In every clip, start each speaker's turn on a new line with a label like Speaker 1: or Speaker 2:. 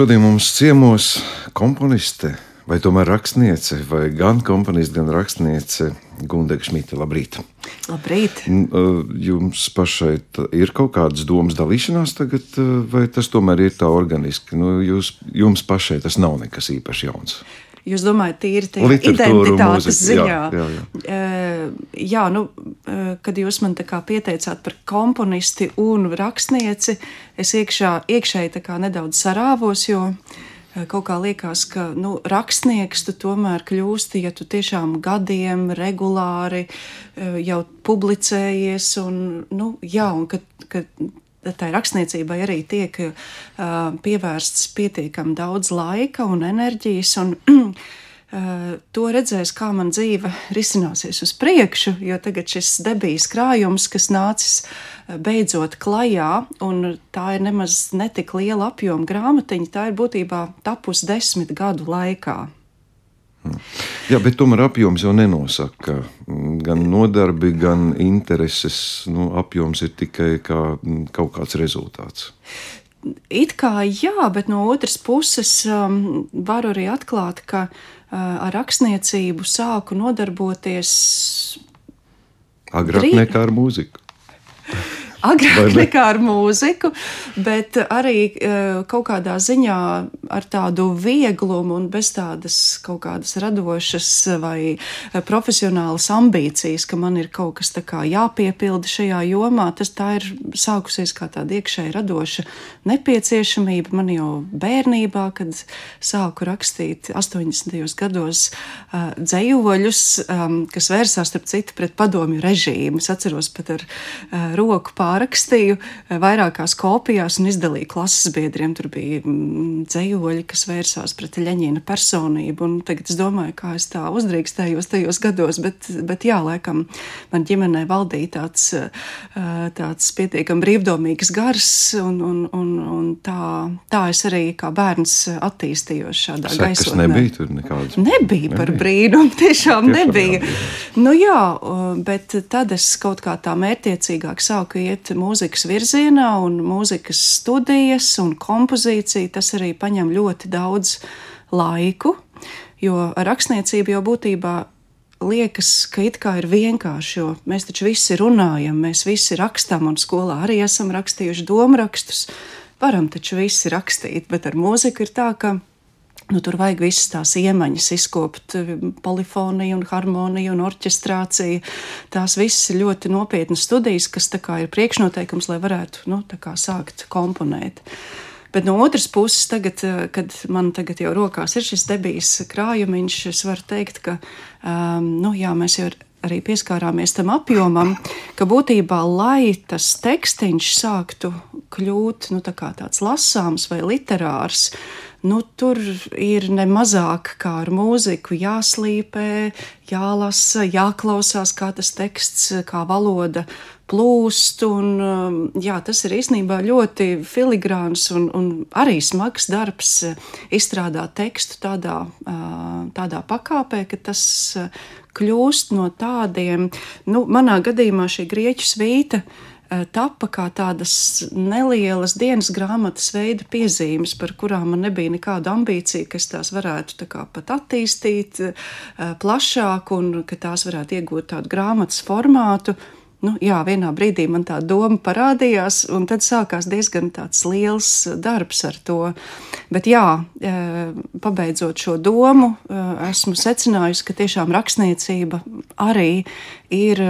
Speaker 1: Šodien mums ciemos komponiste, vai tomēr rakstniece, vai gan komponiste, gan rakstniece Gundaga Šmita. Labrīt!
Speaker 2: Labrīt!
Speaker 1: Jums pašai ir kaut kādas domas dalīšanās tagad, vai tas tomēr ir tā organiski? Nu, jūs, jums pašai tas nav nekas īpaši jauns.
Speaker 2: Jūs domājat, tīri tādā identitātes mūzika, ziņā? Jā, jā, jā. Uh, jā, nu, uh, kad jūs man pieteicāt par komponisti un rakstnieci, es iekšā, iekšēji nedaudz sarāvos, jo uh, kaut kā liekas, ka nu, rakstnieks tu tomēr kļūsti, ja tu tiešām gadiem regulāri jau publicējies, un, nu, jā, un ka, ka tai rakstniecībai arī tiek uh, pievērsts pietiekami daudz laika un enerģijas. Un, to redzēs, kā man dzīve risināsies uz priekšu, jo tagad šis debijas krājums, kas nācis beidzot klajā, un tā ir nemaz netik liela apjoma grāmatiņa, tā ir būtībā tapusi desmit gadu laikā.
Speaker 1: Jā, bet tomēr apjoms jau nenosaka. Gan nodarbi, gan intereses nu, apjoms ir tikai kā, kaut kāds rezultāts.
Speaker 2: It kā jā, bet no otras puses um, varu arī atklāt, ka uh, ar rakstniecību sāku nodarboties
Speaker 1: agrāk drīz... nekā ar mūziku
Speaker 2: agrāk nekā ar mūziku, bet arī uh, kaut kādā ziņā ar tādu vieglumu un bez tādas kaut kādas radošas vai profesionālas ambīcijas, ka man ir kaut kas tā kā jāpiepilda šajā jomā. Tas tā ir sākusies kā tāda iekšēji radoša nepieciešamība man jau bērnībā, kad sāku rakstīt 80. gados uh, dzējoļus, um, kas vērsās, starp citu, pret padomju režīmu. Es atceros pat ar uh, roku pār pārrakstīju eh, vairākās kopijās un izdalīju klases biedriem. Tur bija mm, dzējoļi, kas vērsās pret Leņķina personību. Tagad es domāju, kā es tā uzdrīkstējos tajos gados, bet, bet jā, laikam man ģimenē valdīja tāds, eh, tāds pietiekami brīvdomīgs gars, un, un, un, un tā, tā es arī kā bērns attīstījos šādā
Speaker 1: Sekas gaisotnē. Nebija tur nekādas.
Speaker 2: Nebija par brīnumu, tiešām, nebija. Jā. Nu jā, bet tad es kaut kā tā mērķiecīgāk sāku iet iet mūzikas virzienā, un mūzikas studijas un kompozīcija tas arī paņem ļoti daudz laiku, jo rakstniecība jau būtībā liekas, ka it kā ir vienkārši, jo mēs taču visi runājam, mēs visi rakstām, un skolā arī esam rakstījuši domrakstus. Varam taču visi rakstīt, bet ar mūziku ir tā, ka Nu, tur vajag visas tās iemaņas, izkopt eh, polifoniju, un harmoniju un orķestrāciju. Tās visas ir ļoti nopietnas studijas, kas ir priekšnoteikums, lai varētu nu, sākt komponēt. Bet no otras puses, tagad, eh, kad man tagad jau rokās ir šis debijas krājumiņš, es varu teikt, ka um, nu, jā, mēs jau arī pieskārāmies tam apjomam, ka būtībā, lai tas tekstiņš sāktu kļūt nu, tā tāds lasāms vai literārs, nu, tur ir ne mazāk kā ar mūziku jāslīpē, jālasa, jāklausās, kā tas teksts, kā valoda plūst. Un, um, jā, tas ir īstenībā ļoti filigrāns un, un arī smags darbs izstrādāt tekstu tādā, tādā pakāpē, ka tas kļūst no tādiem, nu, manā gadījumā šī grieķu svīta tapa kā tādas nelielas dienas grāmatas veida piezīmes, par kurām man nebija nekāda ambīcija, ka tās varētu kā, pat attīstīt eh, plašāk un ka tās varētu iegūt tādu grāmatas formātu. Nu, jā, vienā brīdī man tā doma parādījās, un tad sākās diezgan liels darbs ar to. Bet, jā, e, pabeidzot šo domu, e, esmu secinājusi, ka tiešām rakstniecība arī ir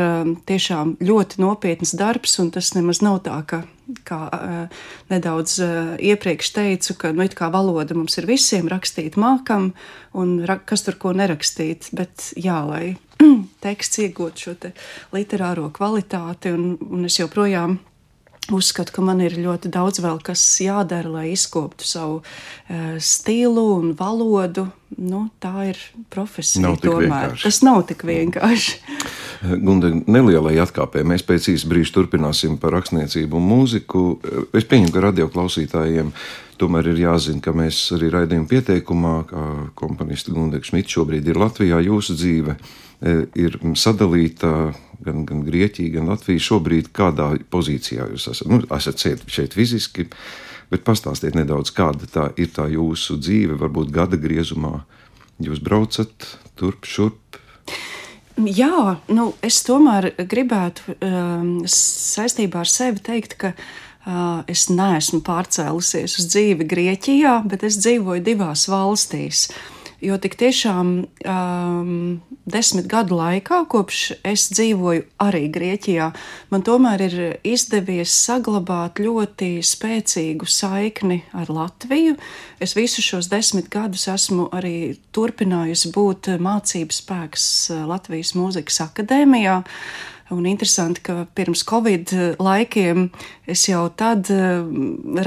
Speaker 2: tiešām ļoti nopietns darbs, un tas nemaz nav tā, ka kā uh, nedaudz uh, iepriekš teicu, ka nu, valoda mums ir visiem rakstīt mākam, un ra kas tur ko nerakstīt. Bet jā, lai teksts iegūtu šo te literāro kvalitāti, un, un es joprojām uzskatu, ka man ir ļoti daudz vēl kas jādara, lai izkoptu savu uh, stilu un valodu. Nu, tā ir profesija.
Speaker 1: Nav tomēr.
Speaker 2: Tas nav tik vienkārši.
Speaker 1: Gunda, nelielai atkāpē mēs pēc īsa brīža turpināsim par rakstniecību un mūziku. Es pieņemu, ka radio klausītājiem tomēr ir jāzina, ka mēs arī raidījuma pieteikumā, kā komponista Gunda Šmita šobrīd ir Latvijā, jūsu dzīve ir sadalīta gan, gan Grieķija, gan Latvija. Šobrīd kādā pozīcijā jūs esat? Nu, esat šeit, fiziski, Bet pastāstiet nedaudz, kāda tā ir tā jūsu dzīve, varbūt gada griezumā. Jūs braucat turp, šurp.
Speaker 2: Jā, nu, es tomēr gribētu um, saistībā ar sevi teikt, ka uh, es neesmu pārcēlusies uz dzīvi Grieķijā, bet es dzīvoju divās valstīs. Uh, Jo tik tiešām um, desmit gadu laikā, kopš es dzīvoju arī Grieķijā, man tomēr ir izdevies saglabāt ļoti spēcīgu saikni ar Latviju. Es visus šos desmit gadus esmu arī turpinājusi būt mācību spēks Latvijas Mūzikas akadēmijā. Un interesanti, ka pirms Covid laikiem es jau tad eh,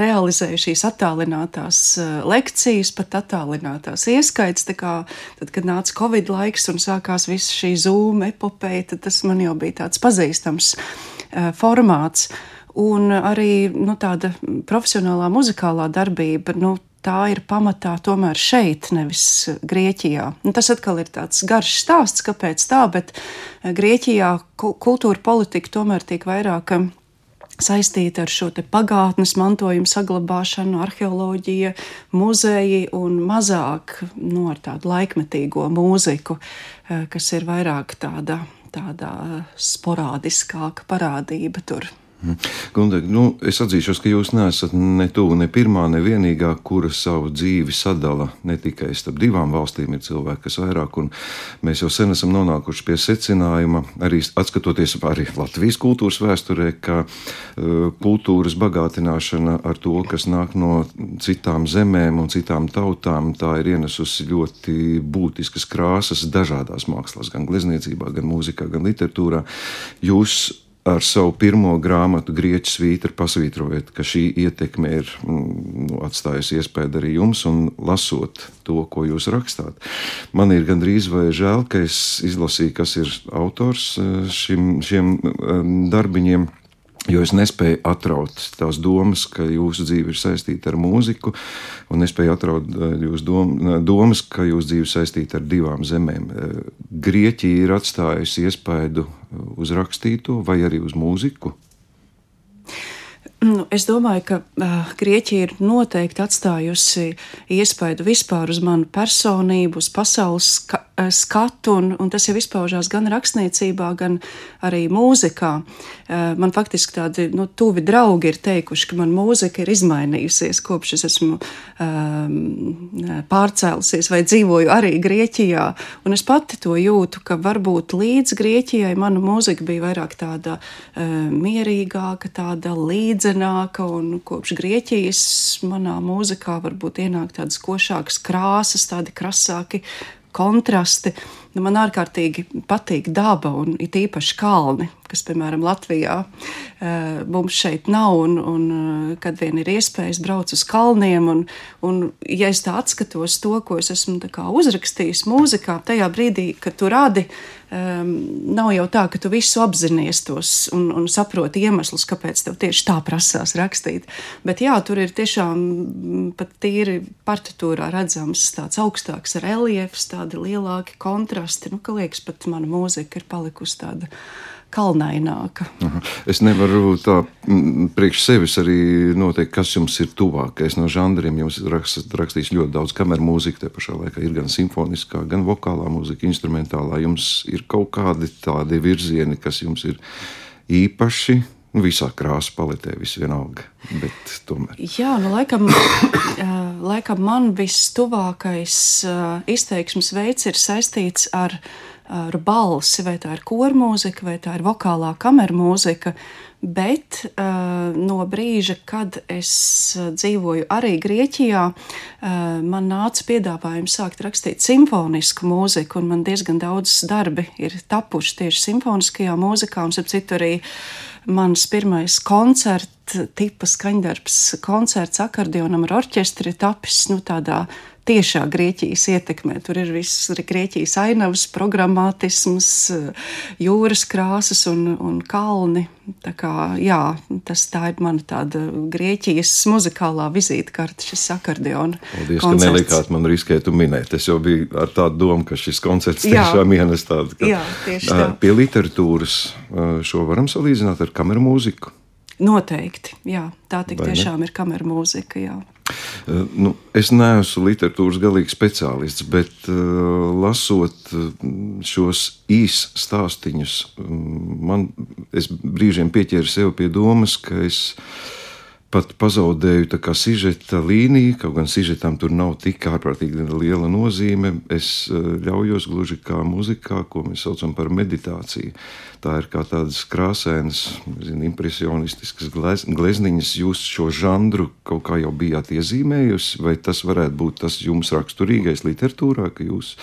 Speaker 2: realizēju šīs attālinātās eh, lekcijas, pat attālinātās ieskaitas. Kā, tad, kad nāca Covid laiks un sākās visa šī zūma epopeja, tad tas man jau bija tāds pazīstams eh, formāts. Un arī nu, tāda profesionālā muzikālā darbība. Nu, tā ir pamatā tomēr šeit, nevis Grieķijā. Un nu, tas atkal ir tāds garš stāsts, kāpēc tā, bet eh, Grieķijā kultūra politika tomēr tiek vairāk eh, saistīta ar šo pagātnes mantojumu saglabāšanu, arheoloģija, muzeji un mazāk nu, ar tādu laikmetīgo mūziku, eh, kas ir vairāk tāda, tāda sporādiskāka parādība tur.
Speaker 1: Gundeg, nu, es atzīšos, ka jūs neesat ne tuvu, ne pirmā, ne vienīgā, kura savu dzīvi sadala ne tikai starp divām valstīm. Ir cilvēki, kas vairāk, un mēs jau sen esam nonākuši pie secinājuma, arī atskatoties arī Latvijas kultūras vēsturē, ka uh, kultūras bagātināšana ar to, kas nāk no citām zemēm un citām tautām, tā ir ienesusi ļoti būtiskas krāsas dažādās mākslās, gan glezniecībā, gan mūzikā, gan literatūrā. Jūs ar savu pirmo grāmatu Grieķu svītru pasvītrojat, ka šī ietekme ir mm, nu, atstājusi iespēju arī jums, un lasot to, ko jūs rakstāt. Man ir gandrīz vai žēl, ka es izlasīju, kas ir autors eh, šim, šiem eh, darbiņiem. Jo es nespēju atraut tās domas, ka jūsu dzīve ir saistīta ar mūziku, un nespēju atraut eh, jūsu dom, domas, ka jūsu dzīve ir saistīta ar divām zemēm. Eh, Grieķija ir atstājusi iespaidu uz rakstīto vai arī uz mūziku.
Speaker 2: Nu, es domāju, ka uh, Grieķija ir noteikti atstājusi iespaidu vispār uz manu personību, uz pasaules ska skatu, un, un tas jau izpaužās gan rakstniecībā, gan arī mūzikā. Uh, man faktiski tādi nu, tuvi draugi ir teikuši, ka man mūzika ir izmainījusies kopš es esmu um, pārcēlusies vai dzīvoju arī Grieķijā, un es pati to jūtu, ka varbūt līdz Grieķijai mana mūzika bija vairāk tāda uh, mierīgāka, tāda līdzenāka mūsdienāka, un kopš Grieķijas manā mūzikā varbūt ienāk tādas košākas krāsas, tādi krasāki kontrasti. Nu, man ārkārtīgi patīk daba un it īpaši kalni, kas, piemēram, Latvijā eh, mums šeit nav. Un, un, eh, kad vien ir iespējas braukt uz kalniem, un, un ja es tā atskatos to, ko es esmu uzrakstījis mūzikā, tajā brīdī, kad tu radi, um, nav jau tā, ka tu visu apzinājies tos un, un saproti iemeslus, kāpēc tev tieši tā prasās rakstīt. Bet jā, tur ir tiešām mm, pat tīri partitūrā redzams tāds augstāks reliefs, tādi lielāki kontrasti. Nu, ka liekas, pat mana mūzika ir palikusi tāda kalnaināka.
Speaker 1: Aha. Es nevaru tā priekš sevis arī noteikt, kas jums ir tuvākais no žanriem. Jums ir rakstījis ļoti daudz kameru mūziku, te pašā laikā ir gan simfoniskā, gan vokālā mūzika, instrumentālā. Jums ir kaut kādi tādi virzieni, kas jums ir īpaši. Nu, visā krāsa paletē, viss vienalga.
Speaker 2: Jā, nu, laikam, laikam man vistuvākais izteiksmes veids ir saistīts ar uh, ar balsi, vai tā ir kormūzika, vai tā ir vokālā kameru mūzika. Bet uh, no brīža, kad es dzīvoju arī Grieķijā, uh, man nāca piedāvājums sākt rakstīt simfonisku mūziku, un man diezgan daudz darbi ir tapuši tieši simfoniskajā mūzikā, un, ap citu, arī mans pirmais koncerts tipa skaņdarbs, koncerts akordionam ar orķestri tapis nu, tādā tiešā Grieķijas ietekmē. Tur ir viss Grieķijas ainavas, programmatisms, jūras krāsas un, un kalni. Tā, kā, jā, tas tā ir mana tāda Grieķijas muzikālā vizītkarte, šis akordeona.
Speaker 1: Paldies, koncerts. ka nelikāt man riskēt un minēt. Es jau biju ar tādu domu, ka šis koncerts tiešām ienes tādu.
Speaker 2: Ka, jā, tieši tā.
Speaker 1: Pie literatūras šo varam salīdzināt ar kameru mūziku.
Speaker 2: Noteikti, jā, tā tik tiešām ir kameru mūzika. Jā.
Speaker 1: Uh, nu, es neesmu literatūras galīgs speciālists, bet uh, lasot uh, šos īsus stāstīņus, um, man brīžiem pieķēra sev pie domas, ka es pat pazaudēju kā sižeta līniju, kaut gan sižetam tur nav tik ārprātīgi liela nozīme. Es eh, ļaujos gluži kā muzikā, ko mēs saucam par meditāciju. Tā ir kā tādas krāsainas, zin, impresionistiskas glezniņas. Jūs šo žanru kaut kā jau bijāt iezīmējusi, vai tas varētu būt tas jums raksturīgais literatūrā, ka jūs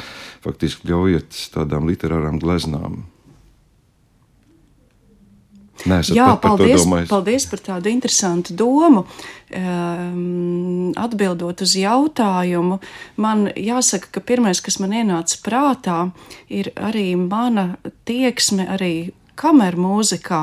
Speaker 1: faktiski ļaujat tādām literārām gleznām Neesat
Speaker 2: Jā,
Speaker 1: par, par
Speaker 2: paldies, paldies par tādu interesantu domu. Um, atbildot uz jautājumu, man jāsaka, ka pirmais, kas man ienāca prātā, ir arī mana tieksme, arī kameru mūzikā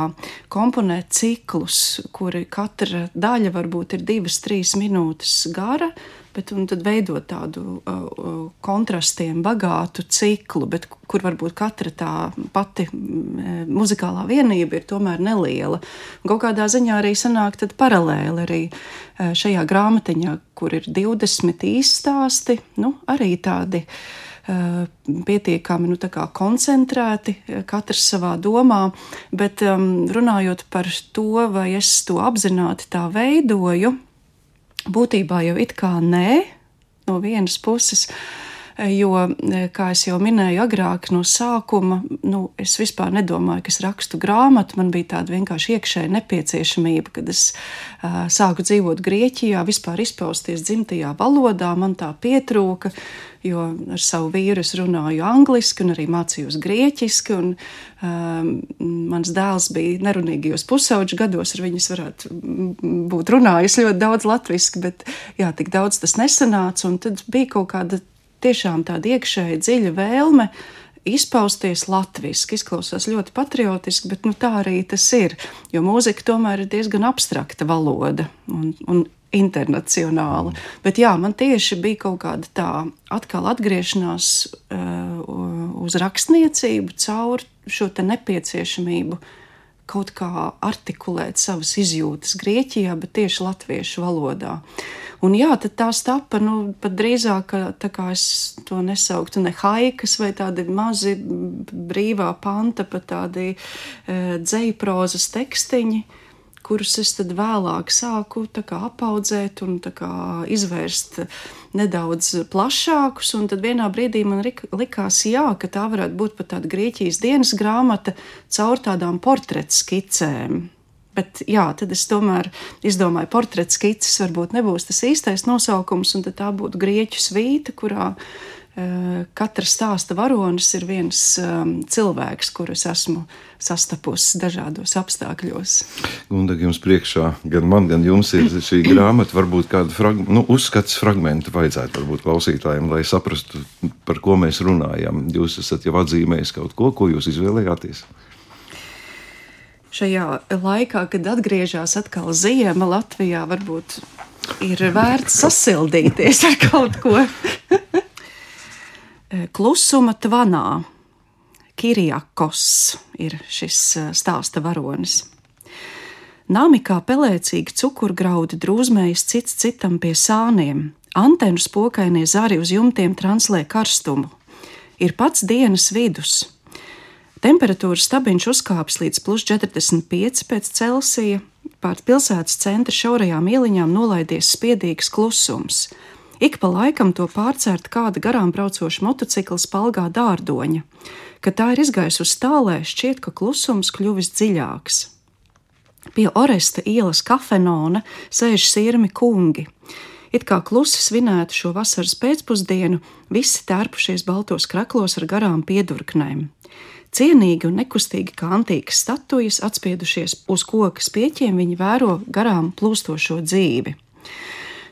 Speaker 2: komponēt ciklus, kuri katra daļa varbūt ir divas, trīs minūtes gara, bet tad veidot tādu uh, kontrastiem bagātu ciklu, bet kur varbūt katra tā pati uh, muzikālā vienība ir tomēr neliela. Kaut kādā ziņā arī sanāk paralēli arī uh, šajā grāmatiņā, kur ir 20 īstāsti, nu, arī tādi uh, pietiekami nu, koncentrēti, katrs savā domā, bet um, runājot par to, vai es to apzināti tā veidoju, būtībā jau it kā nē, no vienas puses. Jo, kā jau minēju agrāk, no sākuma nu, es vispār nedomāju, ka es rakstu grāmatu. Man bija tāda vienkārši iekšēja nepieciešamība, kad es uh, sāku dzīvot Grieķijā, vispār izpausties dzimtajā valodā. Man tā pietrūka. Jo ar savu vīru es runāju angliski un arī mācījos grieķiski. Un, um, mans dēls bija nerunīgajos pusauģu gados, ar viņu varētu būt runājis ļoti daudz latviešu, bet jā, tik daudz tas nesanāca. Tad bija kaut kāda tiešām tāda iekšēja dziļa vēlme izpausties latviešu. Izklausās ļoti patriotiski, bet nu, tā arī tas ir. Jo mūzika tomēr ir diezgan abstrakta valoda. Un, un internacionāli. Bet jā, man tieši bija kaut kāda tā atkal atgriešanās uh, uz rakstniecību caur šo nepieciešamību kaut kā artikulēt savas izjūtas Grieķijā, bet tieši latviešu valodā. Un jā, tad tās tapa, nu, pat drīzāk, tā kā es to nesauktu ne haikas vai tādi mazi brīvā panta, pat tādi e, dzēju tekstiņi, kurus es tad vēlāk sāku kā, apaudzēt un kā, izvērst nedaudz plašākus. Un tad vienā brīdī man likās, jā, ka tā varētu būt pat tāda Grieķijas dienas grāmata caur tādām portretu skicēm. Bet, jā, tad es tomēr izdomāju, portretu skices varbūt nebūs tas īstais nosaukums, un tā būtu grieķu svīta, kurā uh, katra stāsta varonis ir viens um, cilvēks, kurus esmu sastapusi dažādos apstākļos.
Speaker 1: Gunda, jums priekšā, gan man, gan jums ir šī grāmata, varbūt kādu frag nu, uzskats fragmentu vajadzētu varbūt klausītājiem, lai saprastu, par ko mēs runājam. Jūs esat jau atzīmējis kaut ko, ko jūs izvēlējāties.
Speaker 2: Šajā laikā, kad atgriežas atkal ziema Latvijā, varbūt ir vērts sasildīties ar kaut ko. Eh, klusuma tvanā. Kirjakos ir šis eh, stāsta varonis. Nami kā pelēcīgi cukurgraudi drūzmējas cits citam pie sāniem, antenu spokainie zari uz jumtiem translē karstumu. Ir pats dienas vidus. Temperatūras stabiņš uzkāpis līdz plus 45 pēc Celsija, pār pilsētas centra šaurajām ieliņām nolaidies spiedīgs klusums – Ik pa laikam to pārcērt kāda garām braucoša motocikla spalgā dārdoņa. Kad tā ir izgājusi uz tālē, šķiet, ka klusums kļuvis dziļāks. Pie Oresta ielas kafenona sēž sirmi kungi. It kā klusi svinētu šo vasaras pēcpusdienu, visi tērpušies baltos kraklos ar garām piedurknēm. Cienīgi un nekustīgi kā antīkas statujas atspiedušies uz kokas pieķiem, viņi vēro garām plūstošo dzīvi.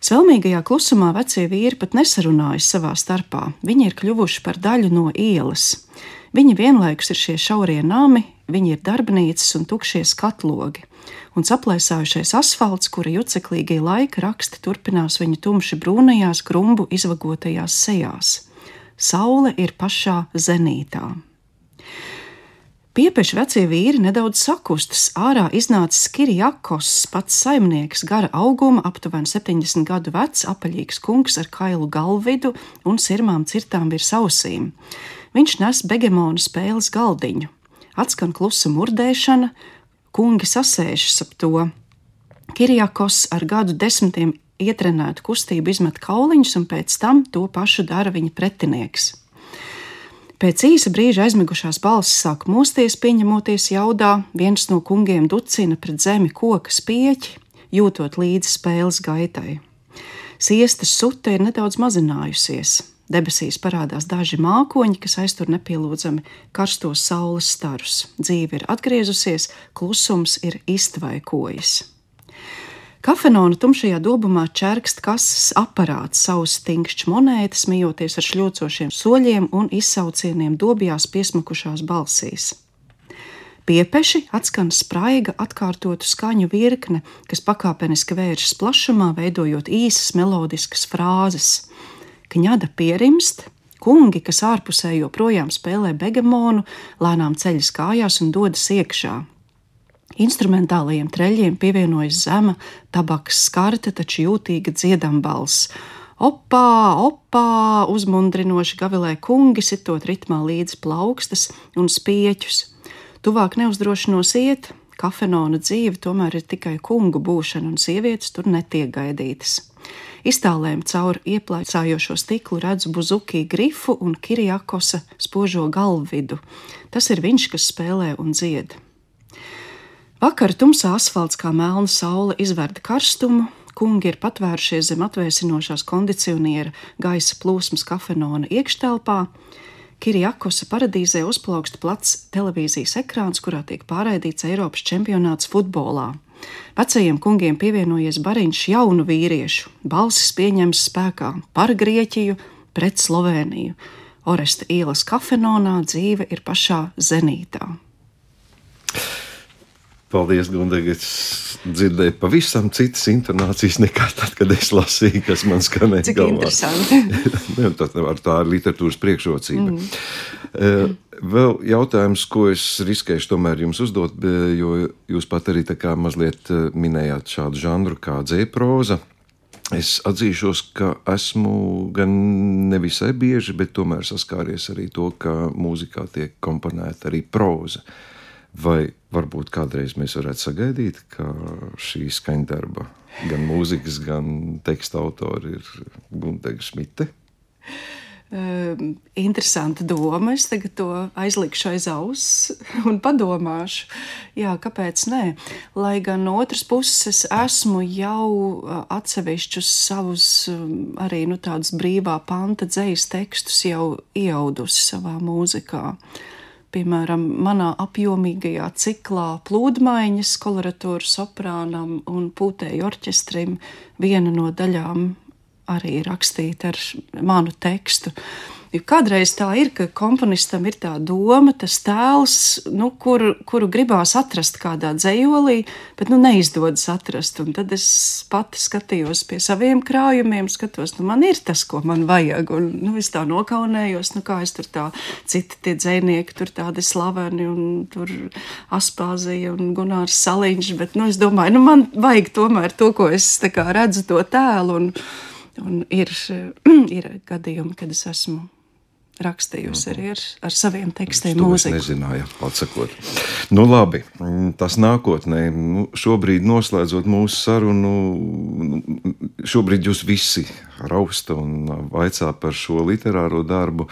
Speaker 2: Svelmīgajā klusumā vecie vīri pat nesarunājas savā starpā. Viņi ir kļuvuši par daļu no ielas. Viņi vienlaikus ir šie šaurie nami, viņi ir darbnīcas un tukšie skatlogi. Un saplēsājušais asfalts, kura juceklīgie laika raksti turpinās viņa tumši brūnajās, grumbu izvagotajās sejās. Saule ir pašā zenītā. Piepeši vecie vīri nedaudz sakustas. Ārā iznācis Kirjakos, pats saimnieks, gara auguma, aptuveni 70 gadu vecs, apaļīgs kungs ar kailu galvidu un sirmām cirtām virs ausīm. Viņš nes begemona spēles galdiņu. Atskan klusa murdēšana, kungi sasēžas ap to. Kirjakos ar gadu desmitiem ietrenētu kustību izmet kauliņus, un pēc tam to pašu dara viņa pretinieks. Pēc īsa brīža aizmigušās balsis sāk mosties, pieņemoties jaudā, viens no kungiem ducina pret zemi koka spieķi, jūtot līdzi spēles gaitai. Siestas sute ir nedaudz mazinājusies. Debesīs parādās daži mākoņi, kas aiztur nepielūdzami karstos saules starus. Dzīve ir atgriezusies, klusums ir iztvaikojis. Kafenona tumšajā dobumā čērkst kases aparāts, savus stingšķus monētas, mijoties ar šļocošiem soļiem un izsaucieniem dobjās piesmukušās balsīs. Piepeši atskan spraiga atkārtotu skaņu virkne, kas pakāpeniski vēršas plašumā, veidojot īsas melodiskas frāzes. Kņada pierimst, kungi, kas ārpusē joprojām spēlē begemonu, lēnām ceļas kājās un dodas iekšā. Instrumentālajiem treļiem pievienojas zema, tabakas skarte, taču jūtīga dziedambalss. Opā, opā, uzmundrinoši gavilē kungi, sitot ritmā līdz plaukstas un spieķus. Tuvāk neuzdrošinos iet, kafenona dzīve tomēr ir tikai kungu būšana, un sievietes tur netiek gaidītas. Iztālēm caur ieplēcājošo stiklu redzu buzuki grifu un kirjakosa spožo galvvidu. Tas ir viņš, kas spēlē un dzied. Vakar tumsā asfalts kā melna saule izverda karstumu, kungi ir patvērušies zem atvēsinošās kondicioniera gaisa plūsmas kafenona iekštelpā. Kirjakosa paradīzē uzplaukst plats televīzijas ekrāns, kurā tiek pārraidīts Eiropas čempionāts futbolā. Vecajiem kungiem pievienojies bariņš jaunu vīriešu, balsis pieņems spēkā par Grieķiju pret Sloveniju. Oresta ielas kafenonā dzīve ir pašā zenītā.
Speaker 1: Paldies, Gunde, es dzirdēju pavisam citas intonācijas nekā tad, kad es lasīju, kas man skanēja.
Speaker 2: Cik galvā. interesanti.
Speaker 1: Nu, tā ir literatūras priekšrocība. Mm. Uh, vēl jautājums, ko es riskēšu tomēr jums uzdot, jo jūs pat arī tā kā mazliet eh, minējāt šādu žanru kā dzēproza. Es atzīšos, ka esmu gan nevisai bieži, bet tomēr saskāries arī to, ka mūzikā tiek komponēta arī proza. Uh, Vai varbūt kādreiz mēs varētu sagaidīt, ka šī skaņdarba, gan mūzikas, gan teksta autori ir Guntega Šmita?
Speaker 2: Uh, interesanta doma. Es tagad to aizlikšu aiz auss un padomāšu, jā, kāpēc nē. Lai gan no otras puses esmu jau atsevišķus savus arī nu, tādus brīvā panta dzējas tekstus jau iaudusi savā mūzikā. Uh, piemēram, manā apjomīgajā ciklā plūdmaiņas koloratūra soprānam un pūtēju orķestrim viena no daļām arī rakstīta ar manu tekstu. Uh, Jo kādreiz tā ir, ka komponistam ir tā doma, tas tēls, nu, kuru, kuru gribās atrast kādā dzējolī, bet nu, neizdodas atrast. Un tad es pati skatījos pie saviem krājumiem, skatos, nu, man ir tas, ko man vajag. Un, nu, es tā nokaunējos, nu, kā es tur tā, citi tie dzēnieki, tur tādi slaveni, un tur Aspāzija un Gunārs Saliņš, bet, nu, es domāju, nu, man vajag tomēr to, ko es kā, redzu to tēlu. Un, Un ir, ir gadījumi, kad es esmu rakstījusi arī ar, ar saviem tekstiem, mūziku.
Speaker 1: Es nezināju, atsakot. Nu, labi, tas nākotnē, nu, šobrīd noslēdzot mūsu sarunu, nu, šobrīd jūs visi rausta un vaicā par šo literāro darbu.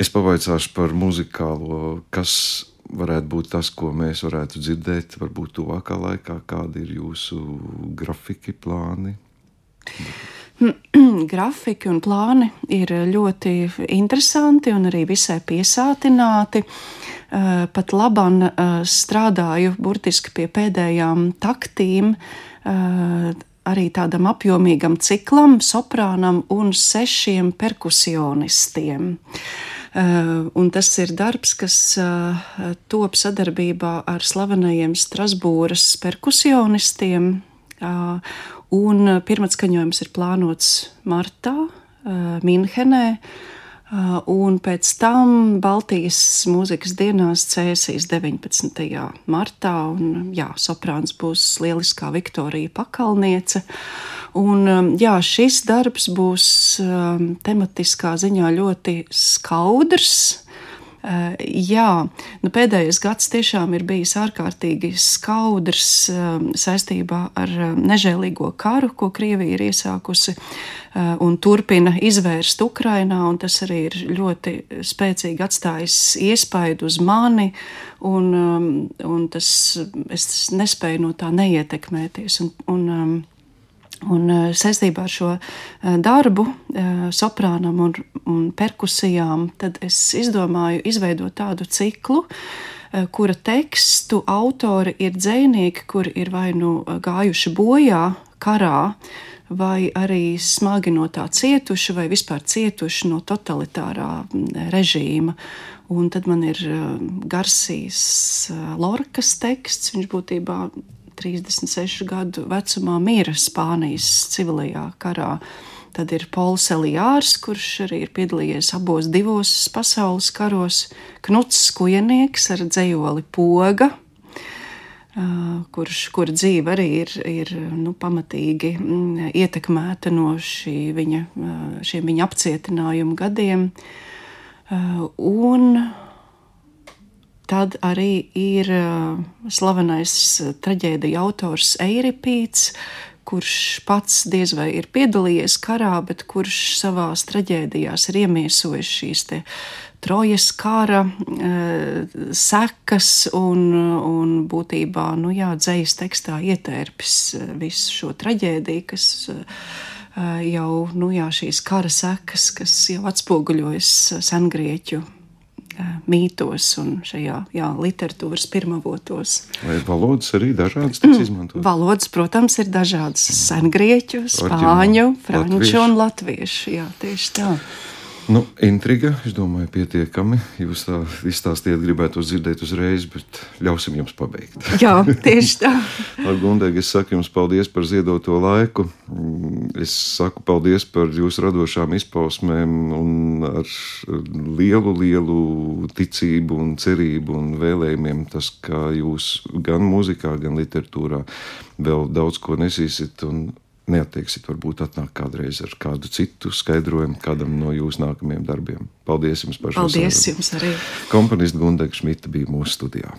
Speaker 1: Es pavaicāšu par muzikālo, kas varētu būt tas, ko mēs varētu dzirdēt, varbūt tuvākā laikā, kādi ir jūsu grafiki plāni.
Speaker 2: grafiki un plāni ir ļoti interesanti un arī visai piesātināti. Eh, pat labam eh, strādāju burtiski pie pēdējām taktīm, eh, arī tādam apjomīgam ciklam, soprānam un sešiem perkusionistiem. Un tas ir darbs, kas top sadarbībā ar slavenajiem Strasbūras perkusionistiem. Un eh, pirmā skaņojums ir plānots martā, uh, Minhenē. Un pēc tam Baltijas mūzikas dienās cēsīs 19. martā, un jā, soprāns būs lieliskā Viktorija Pakalniece. Un, jā, šis darbs būs tematiskā ziņā ļoti skaudrs, Eh, jā, nu pēdējais gads tiešām ir bijis ārkārtīgi skaudrs eh, saistībā ar eh, nežēlīgo karu, ko Krievija ir iesākusi un turpina izvērst Ukrainā, un tas arī ir ļoti spēcīgi atstājis iespaidu uz mani, un, un tas, es nespēju no tā neietekmēties. Un, un, Un eh, saistībā ar šo eh, darbu, eh, soprānam un, un perkusijām, tad es izdomāju izveidot tādu ciklu, kura tekstu autori ir dzēnieki, kuri ir vai nu gājuši bojā karā, vai arī smagi no tā cietuši, vai vispār cietuši no totalitārā mm, režīma. Un tad man ir Garsijas Lorkas teksts, viņš būtībā 36 gadu vecumā mira Spānijas civilajā karā. Tad ir Pols Elijārs, kurš arī ir piedalījies abos divos pasaules karos, Knuts Skujenieks ar dzējoli Poga, kurš, kur dzīve arī ir, ir nu, pamatīgi mm, ietekmēta no šī viņa, šiem viņa apcietinājumu gadiem. Un Tad arī ir slavenais traģēdija autors Eiripīts, kurš pats diez vai ir piedalījies karā, bet kurš savās traģēdijās ir iemiesojis šīs trojas kara uh, sekas un, un būtībā, nu jā, dzējas tekstā ietērpis visu šo traģēdiju, kas jau, nu jā, šīs kara sekas, kas jau atspoguļojas sengrieķu mītos un šajā jā, literatūras pirmavotos.
Speaker 1: Vai valodas arī dažādas tiks mm. izmantotas?
Speaker 2: Valodas, protams, ir dažādas - sengrieķu, spāņu, franču un latviešu. Jā, tieši tā.
Speaker 1: Nu, intriga, es domāju, pietiekami. Jūs tā izstāstījāt, gribētu dzirdēt uzreiz, bet ļausim jums pabeigt.
Speaker 2: Jā, tieši tā.
Speaker 1: Gundēgi, es saku jums paldies par ziedoto laiku. Es saku paldies par jūsu radošām izpausmēm un ar lielu, lielu ticību un cerību un vēlējumiem tas, ka jūs gan mūzikā, gan literatūrā vēl daudz ko nesīsiet un neatteiksiet, varbūt atnāk kādreiz ar kādu citu skaidrojumu kādam no jūsu nākamajiem darbiem. Paldies jums par šo
Speaker 2: sarunu. Paldies jums arī.
Speaker 1: Komponista Gundega Šmita bija mūsu studijā.